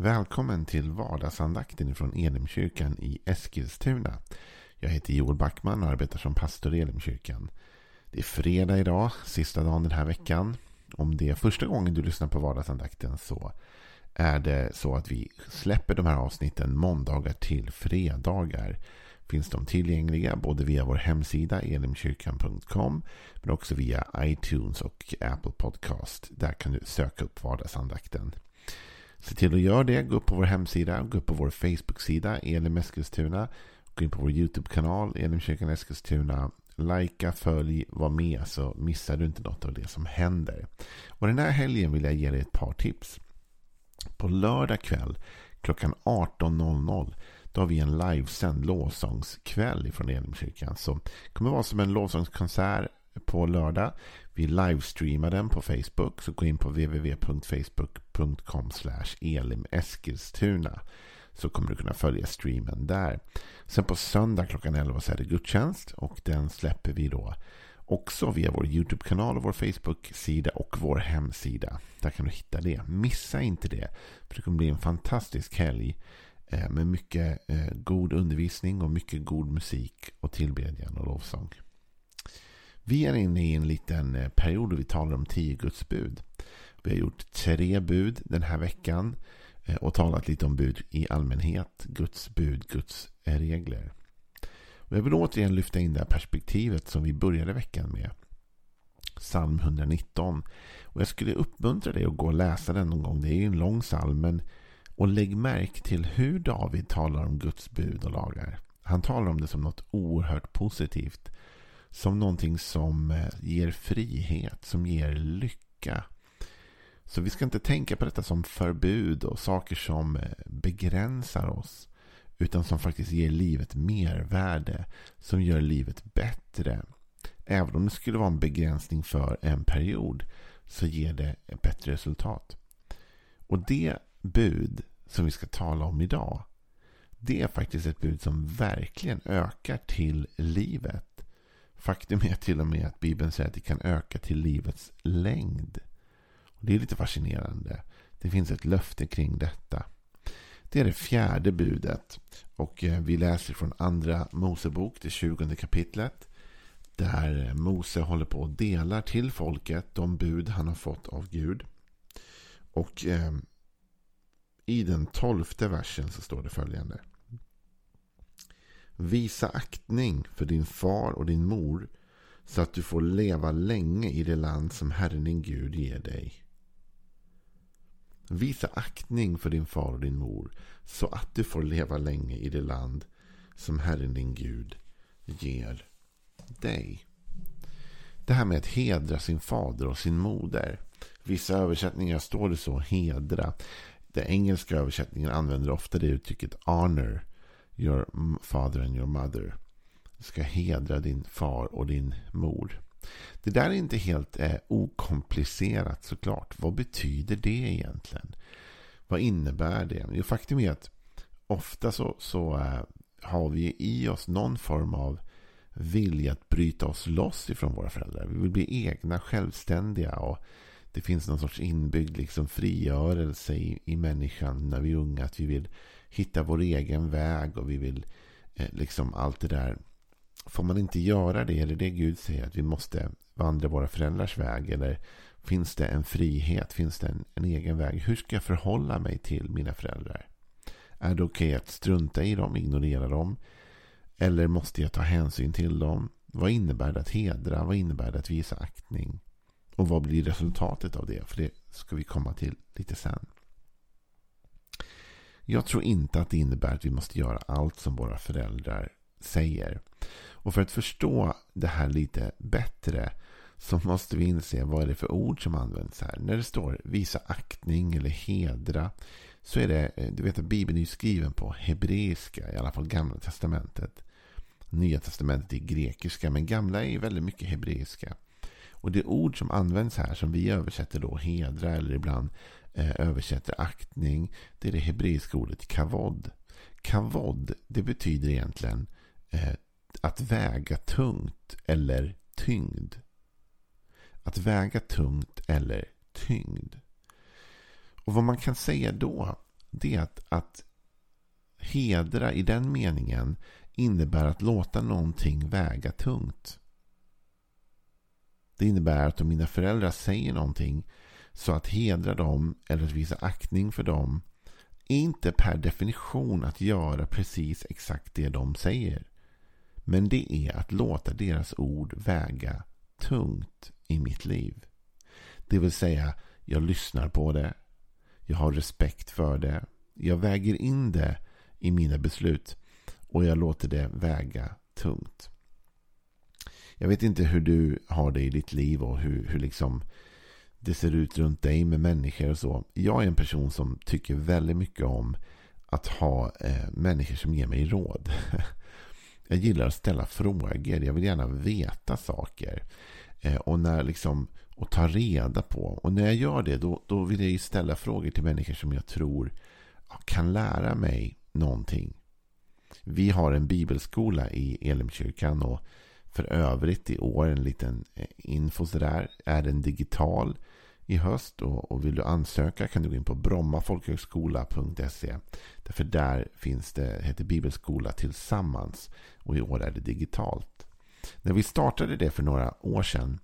Välkommen till vardagsandakten från Elimkyrkan i Eskilstuna. Jag heter Joel Backman och arbetar som pastor i Elimkyrkan. Det är fredag idag, sista dagen den här veckan. Om det är första gången du lyssnar på vardagsandakten så är det så att vi släpper de här avsnitten måndagar till fredagar. Finns de tillgängliga både via vår hemsida elimkyrkan.com men också via iTunes och Apple Podcast. Där kan du söka upp vardagsandakten. Se till att göra det. Gå upp på vår hemsida. Gå upp på vår Facebook-sida Elim Eskilstuna. Gå in på vår YouTube-kanal Elimkyrkan Eskilstuna. Lajka, följ, var med så missar du inte något av det som händer. Och den här helgen vill jag ge dig ett par tips. På lördag kväll klockan 18.00 då har vi en livesänd lovsångskväll från Elimkyrkan. Så det kommer vara som en lovsångskonsert på lördag. Vi livestreamar den på Facebook. Så gå in på www.facebook.com elimeskilstuna. Så kommer du kunna följa streamen där. Sen på söndag klockan 11 så är det gudstjänst. Och den släpper vi då också via vår YouTube-kanal och vår Facebook-sida och vår hemsida. Där kan du hitta det. Missa inte det. För det kommer bli en fantastisk helg eh, med mycket eh, god undervisning och mycket god musik och tillbedjan och lovsång. Vi är inne i en liten eh, period då vi talar om tio Guds bud. Vi har gjort tre bud den här veckan eh, och talat lite om bud i allmänhet. Guds bud, Guds eh, regler. Och jag vill återigen lyfta in det här perspektivet som vi började veckan med. Psalm 119. Och jag skulle uppmuntra dig att gå och läsa den någon gång. Det är ju en lång psalm. Men, och lägg märke till hur David talar om Guds bud och lagar. Han talar om det som något oerhört positivt. Som någonting som eh, ger frihet, som ger lycka. Så vi ska inte tänka på detta som förbud och saker som eh, begränsar oss. Utan som faktiskt ger livet mervärde. Som gör livet bättre. Även om det skulle vara en begränsning för en period. Så ger det ett bättre resultat. Och det bud som vi ska tala om idag. Det är faktiskt ett bud som verkligen ökar till livet. Faktum är till och med att Bibeln säger att det kan öka till livets längd. Och det är lite fascinerande. Det finns ett löfte kring detta. Det är det fjärde budet. Och eh, vi läser från andra Mosebok, det tjugonde kapitlet. Där Mose håller på och delar till folket de bud han har fått av Gud. Och eh, i den tolfte versen så står det följande. Visa aktning för din far och din mor så att du får leva länge i det land som Herren din Gud ger dig. Visa aktning för din far och din mor så att du får leva länge i det land som Herren din Gud ger dig. Det här med att hedra sin fader och sin moder. Vissa översättningar står det så, hedra. Den engelska översättningen använder ofta det uttrycket honor your father and your mother. Du ska hedra din far och din mor. Det där är inte helt eh, okomplicerat såklart. Vad betyder det egentligen? Vad innebär det? Jo, faktum är att ofta så, så eh, har vi i oss någon form av vilja att bryta oss loss ifrån våra föräldrar. Vi vill bli egna, självständiga och det finns någon sorts inbyggd liksom frigörelse i, i människan när vi är unga. Att vi vill hitta vår egen väg och vi vill eh, liksom allt det där. Får man inte göra det? Eller det Gud säger att vi måste vandra våra föräldrars väg? Eller finns det en frihet? Finns det en, en egen väg? Hur ska jag förhålla mig till mina föräldrar? Är det okej okay att strunta i dem, ignorera dem? Eller måste jag ta hänsyn till dem? Vad innebär det att hedra? Vad innebär det att visa aktning? Och vad blir resultatet av det? För det ska vi komma till lite sen. Jag tror inte att det innebär att vi måste göra allt som våra föräldrar säger. Och för att förstå det här lite bättre så måste vi inse vad är det för ord som används här. När det står visa aktning eller hedra så är det, eh, du vet att Bibeln är skriven på hebreiska, i alla fall gamla testamentet. Nya testamentet är grekiska, men gamla är väldigt mycket hebreiska. Och det ord som används här, som vi översätter då hedra eller ibland Eh, översätter aktning, det är det hebreiska ordet kavod. Kavod, det betyder egentligen eh, att väga tungt eller tyngd. Att väga tungt eller tyngd. Och vad man kan säga då, Det är att, att hedra i den meningen innebär att låta någonting väga tungt. Det innebär att om mina föräldrar säger någonting så att hedra dem eller att visa aktning för dem är inte per definition att göra precis exakt det de säger. Men det är att låta deras ord väga tungt i mitt liv. Det vill säga, jag lyssnar på det. Jag har respekt för det. Jag väger in det i mina beslut. Och jag låter det väga tungt. Jag vet inte hur du har det i ditt liv och hur, hur liksom det ser ut runt dig med människor och så. Jag är en person som tycker väldigt mycket om att ha eh, människor som ger mig råd. jag gillar att ställa frågor. Jag vill gärna veta saker. Eh, och när liksom och ta reda på. Och när jag gör det då, då vill jag ställa frågor till människor som jag tror kan lära mig någonting. Vi har en bibelskola i Elimkyrkan och för övrigt i år en liten eh, info sådär. Är den digital i höst och, och vill du ansöka kan du gå in på brommafolkhögskola.se. Därför där finns det, heter bibelskola tillsammans och i år är det digitalt. När vi startade det för några år sedan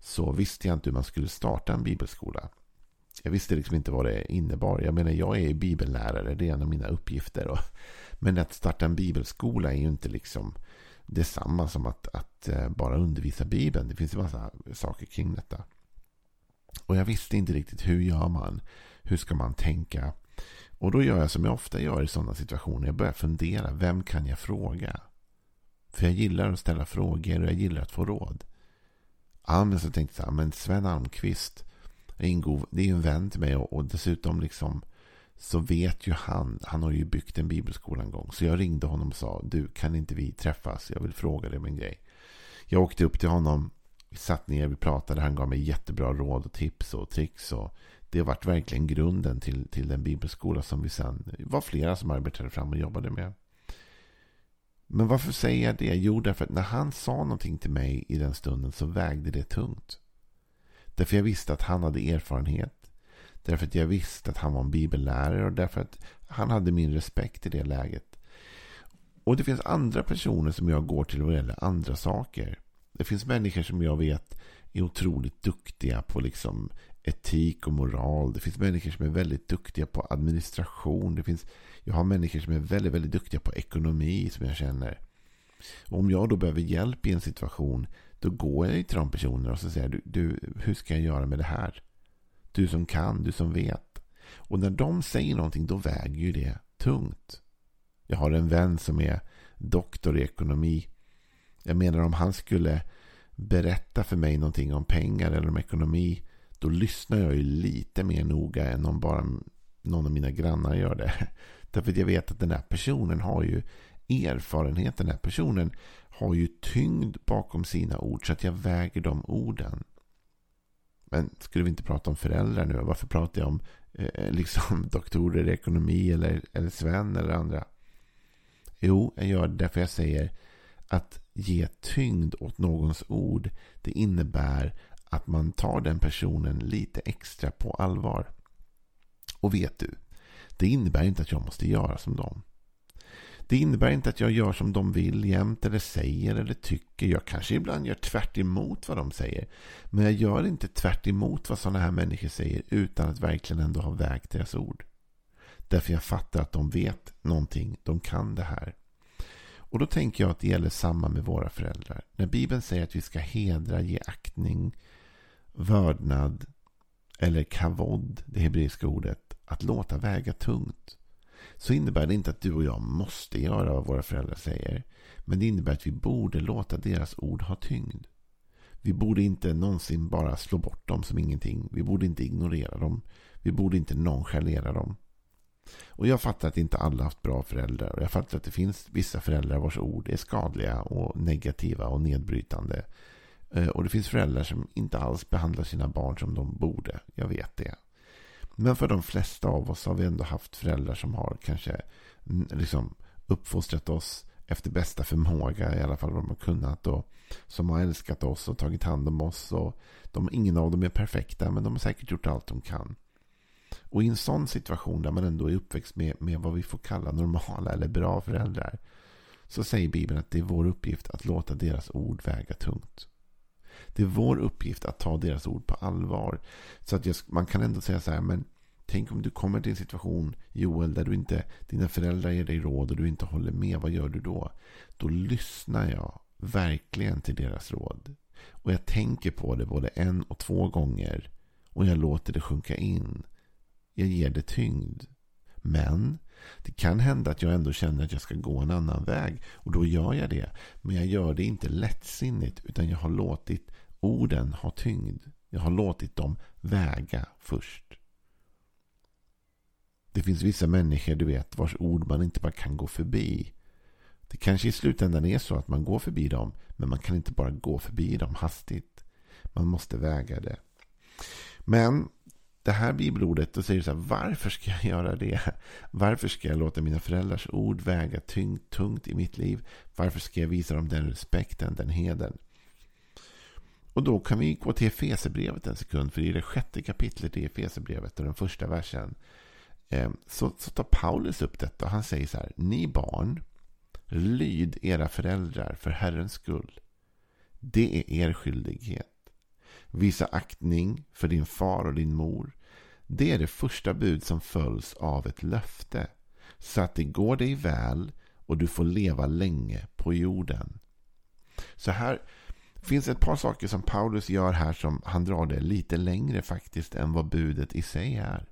så visste jag inte hur man skulle starta en bibelskola. Jag visste liksom inte vad det innebar. Jag menar, jag är bibellärare. Det är en av mina uppgifter. Och, men att starta en bibelskola är ju inte liksom detsamma som att, att eh, bara undervisa Bibeln. Det finns ju massa saker kring detta. Och jag visste inte riktigt hur gör man? Hur ska man tänka? Och då gör jag som jag ofta gör i sådana situationer. Jag börjar fundera. Vem kan jag fråga? För jag gillar att ställa frågor och jag gillar att få råd. Ja, men så tänkte jag, men Sven Almqvist är en, god, det är en vän till mig och, och dessutom liksom så vet ju han, han har ju byggt en bibelskola en gång. Så jag ringde honom och sa, du kan inte vi träffas? Jag vill fråga dig om en grej. Jag åkte upp till honom, vi satt ner, vi pratade, han gav mig jättebra råd och tips och tricks. Och det har varit verkligen grunden till, till den bibelskola som vi sen var flera som arbetade fram och jobbade med. Men varför säger jag det? Jo, därför att när han sa någonting till mig i den stunden så vägde det tungt. Därför jag visste att han hade erfarenhet. Därför att jag visste att han var en bibellärare och därför att han hade min respekt i det läget. Och det finns andra personer som jag går till vad gäller andra saker. Det finns människor som jag vet är otroligt duktiga på liksom etik och moral. Det finns människor som är väldigt duktiga på administration. Det finns, jag har människor som är väldigt, väldigt duktiga på ekonomi som jag känner. Och om jag då behöver hjälp i en situation då går jag till de personerna och så säger du, du, hur ska jag göra med det här? Du som kan, du som vet. Och när de säger någonting då väger ju det tungt. Jag har en vän som är doktor i ekonomi. Jag menar om han skulle berätta för mig någonting om pengar eller om ekonomi då lyssnar jag ju lite mer noga än om bara någon av mina grannar gör det. Därför att jag vet att den här personen har ju erfarenhet. Den här personen har ju tyngd bakom sina ord så att jag väger de orden. Men skulle vi inte prata om föräldrar nu? Varför pratar jag om eh, liksom doktorer i ekonomi eller, eller Sven eller andra? Jo, jag gör det därför jag säger att ge tyngd åt någons ord. Det innebär att man tar den personen lite extra på allvar. Och vet du, det innebär inte att jag måste göra som dem. Det innebär inte att jag gör som de vill jämt eller säger eller tycker. Jag kanske ibland gör tvärt vad de säger. Men jag gör inte tvärt vad sådana här människor säger utan att verkligen ändå ha vägt deras ord. Därför jag fattar att de vet någonting. De kan det här. Och då tänker jag att det gäller samma med våra föräldrar. När Bibeln säger att vi ska hedra, ge aktning, vördnad eller kavod, det hebreiska ordet, att låta väga tungt så innebär det inte att du och jag måste göra vad våra föräldrar säger. Men det innebär att vi borde låta deras ord ha tyngd. Vi borde inte någonsin bara slå bort dem som ingenting. Vi borde inte ignorera dem. Vi borde inte nonchalera dem. Och jag fattar att inte alla haft bra föräldrar. Och jag fattar att det finns vissa föräldrar vars ord är skadliga och negativa och nedbrytande. Eh, och det finns föräldrar som inte alls behandlar sina barn som de borde. Jag vet det. Men för de flesta av oss har vi ändå haft föräldrar som har kanske mm, liksom uppfostrat oss efter bästa förmåga, i alla fall vad de har kunnat. Och som har älskat oss och tagit hand om oss. Och de, ingen av dem är perfekta, men de har säkert gjort allt de kan. Och i en sån situation där man ändå är uppväxt med, med vad vi får kalla normala eller bra föräldrar. Så säger Bibeln att det är vår uppgift att låta deras ord väga tungt. Det är vår uppgift att ta deras ord på allvar. Så att jag, man kan ändå säga så här, men tänk om du kommer till en situation, Joel, där du inte, dina föräldrar ger dig råd och du inte håller med. Vad gör du då? Då lyssnar jag verkligen till deras råd. Och jag tänker på det både en och två gånger. Och jag låter det sjunka in. Jag ger det tyngd. Men det kan hända att jag ändå känner att jag ska gå en annan väg. Och då gör jag det. Men jag gör det inte lättsinnigt. Utan jag har låtit orden ha tyngd. Jag har låtit dem väga först. Det finns vissa människor, du vet, vars ord man inte bara kan gå förbi. Det kanske i slutändan är så att man går förbi dem. Men man kan inte bara gå förbi dem hastigt. Man måste väga det. Men det här bibelordet, då säger du så här, varför ska jag göra det? Varför ska jag låta mina föräldrars ord väga tungt, tungt i mitt liv? Varför ska jag visa dem den respekten, den heden? Och då kan vi gå till Efesebrevet en sekund, för i det sjätte kapitlet i Efesebrevet och den första versen eh, så, så tar Paulus upp detta och han säger så här, ni barn, lyd era föräldrar för Herrens skull. Det är er skyldighet. Visa aktning för din far och din mor. Det är det första bud som följs av ett löfte. Så att det går dig väl och du får leva länge på jorden. Så här finns ett par saker som Paulus gör här som han drar det lite längre faktiskt än vad budet i sig är.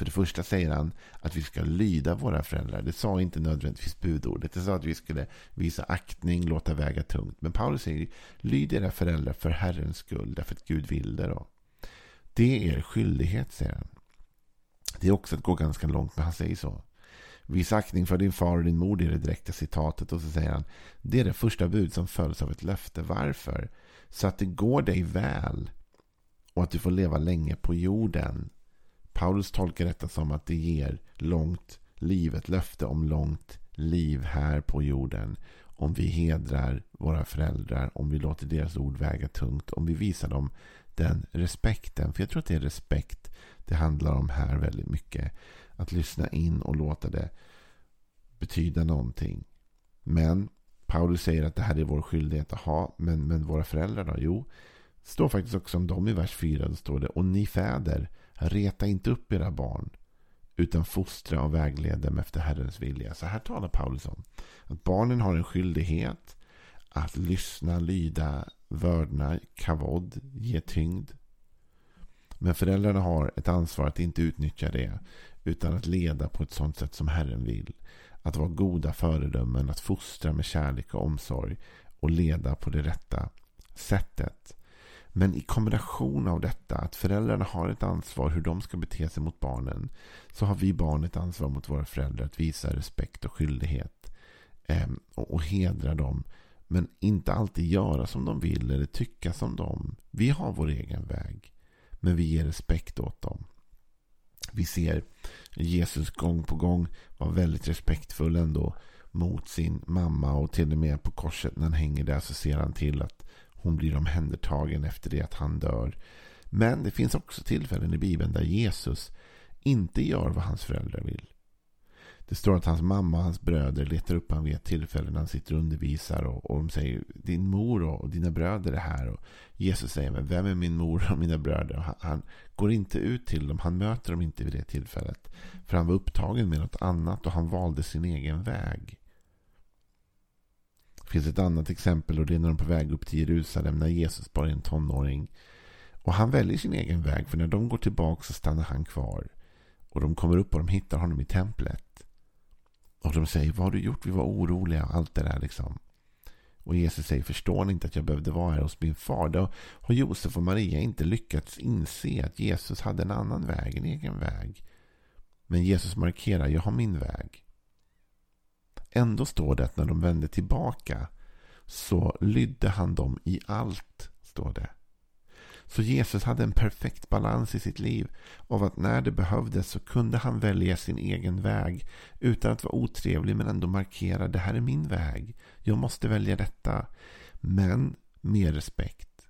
För det första säger han att vi ska lyda våra föräldrar. Det sa inte nödvändigtvis budordet. Det sa att vi skulle visa aktning, låta väga tungt. Men Paulus säger lyd era föräldrar för Herrens skull, därför att Gud vill det. Då. Det är er skyldighet, säger han. Det är också att gå ganska långt, men han säger så. Visa aktning för din far och din mor, det är det direkta citatet. Och så säger han, det är det första bud som följs av ett löfte. Varför? Så att det går dig väl och att du får leva länge på jorden. Paulus tolkar detta som att det ger långt liv, ett löfte om långt liv här på jorden. Om vi hedrar våra föräldrar, om vi låter deras ord väga tungt, om vi visar dem den respekten. För jag tror att det är respekt det handlar om här väldigt mycket. Att lyssna in och låta det betyda någonting. Men Paulus säger att det här är vår skyldighet att ha. Men, men våra föräldrar då? Jo, det står faktiskt också om dem i vers 4. Då står det, och ni fäder, Reta inte upp era barn utan fostra och vägled dem efter Herrens vilja. Så här talar Paulus om att barnen har en skyldighet att lyssna, lyda, vördna, kavod, ge tyngd. Men föräldrarna har ett ansvar att inte utnyttja det utan att leda på ett sådant sätt som Herren vill. Att vara goda föredömen, att fostra med kärlek och omsorg och leda på det rätta sättet. Men i kombination av detta, att föräldrarna har ett ansvar hur de ska bete sig mot barnen, så har vi barn ett ansvar mot våra föräldrar att visa respekt och skyldighet eh, och, och hedra dem. Men inte alltid göra som de vill eller tycka som dem. Vi har vår egen väg, men vi ger respekt åt dem. Vi ser Jesus gång på gång vara väldigt respektfull ändå mot sin mamma och till och med på korset när han hänger där så ser han till att hon blir omhändertagen efter det att han dör. Men det finns också tillfällen i Bibeln där Jesus inte gör vad hans föräldrar vill. Det står att hans mamma och hans bröder letar upp honom vid ett tillfälle när han sitter och undervisar. Och, och de säger din mor och, dina bröder är här. Och Jesus säger men vem är min mor och mina bröder? Och han, han, går inte ut till dem. Han möter dem inte vid det tillfället. För han var upptagen med något annat och han valde sin egen väg. Det finns ett annat exempel och det är när de är på väg upp till Jerusalem när Jesus bara är en tonåring. Och han väljer sin egen väg för när de går tillbaka så stannar han kvar. Och de kommer upp och de hittar honom i templet. Och de säger, vad har du gjort? Vi var oroliga. och Allt det där liksom. Och Jesus säger, förstår ni inte att jag behövde vara här hos min far? Då har Josef och Maria inte lyckats inse att Jesus hade en annan väg, en egen väg. Men Jesus markerar, jag har min väg. Ändå står det att när de vände tillbaka så lydde han dem i allt, står det. Så Jesus hade en perfekt balans i sitt liv av att när det behövdes så kunde han välja sin egen väg utan att vara otrevlig men ändå markera det här är min väg. Jag måste välja detta. Men med respekt.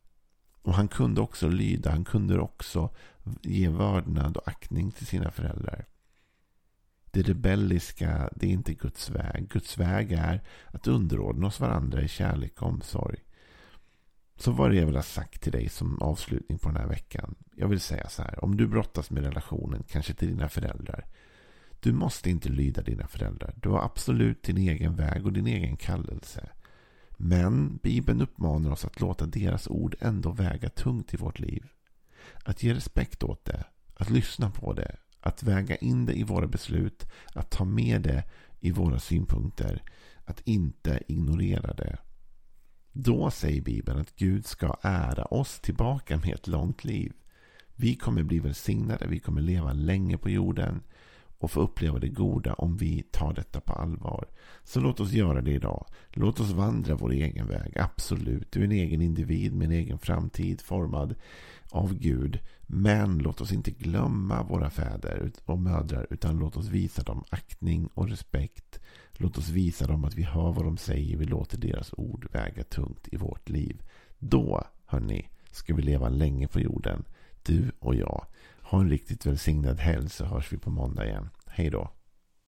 Och han kunde också lyda, han kunde också ge vördnad och aktning till sina föräldrar. Det rebelliska, det är inte Guds väg. Guds väg är att underordna oss varandra i kärlek och omsorg. Så vad är det jag vill ha sagt till dig som avslutning på den här veckan? Jag vill säga så här. Om du brottas med relationen, kanske till dina föräldrar. Du måste inte lyda dina föräldrar. Du har absolut din egen väg och din egen kallelse. Men Bibeln uppmanar oss att låta deras ord ändå väga tungt i vårt liv. Att ge respekt åt det, att lyssna på det, att väga in det i våra beslut, att ta med det i våra synpunkter, att inte ignorera det. Då säger Bibeln att Gud ska ära oss tillbaka med ett långt liv. Vi kommer bli välsignade, vi kommer leva länge på jorden och få uppleva det goda om vi tar detta på allvar. Så låt oss göra det idag. Låt oss vandra vår egen väg. Absolut, du är en egen individ med en egen framtid formad av Gud. Men låt oss inte glömma våra fäder och mödrar utan låt oss visa dem aktning och respekt. Låt oss visa dem att vi hör vad de säger. Vi låter deras ord väga tungt i vårt liv. Då, hörni, ska vi leva länge på jorden. Du och jag. Ha en riktigt välsignad helg så hörs vi på måndag igen. Hej då.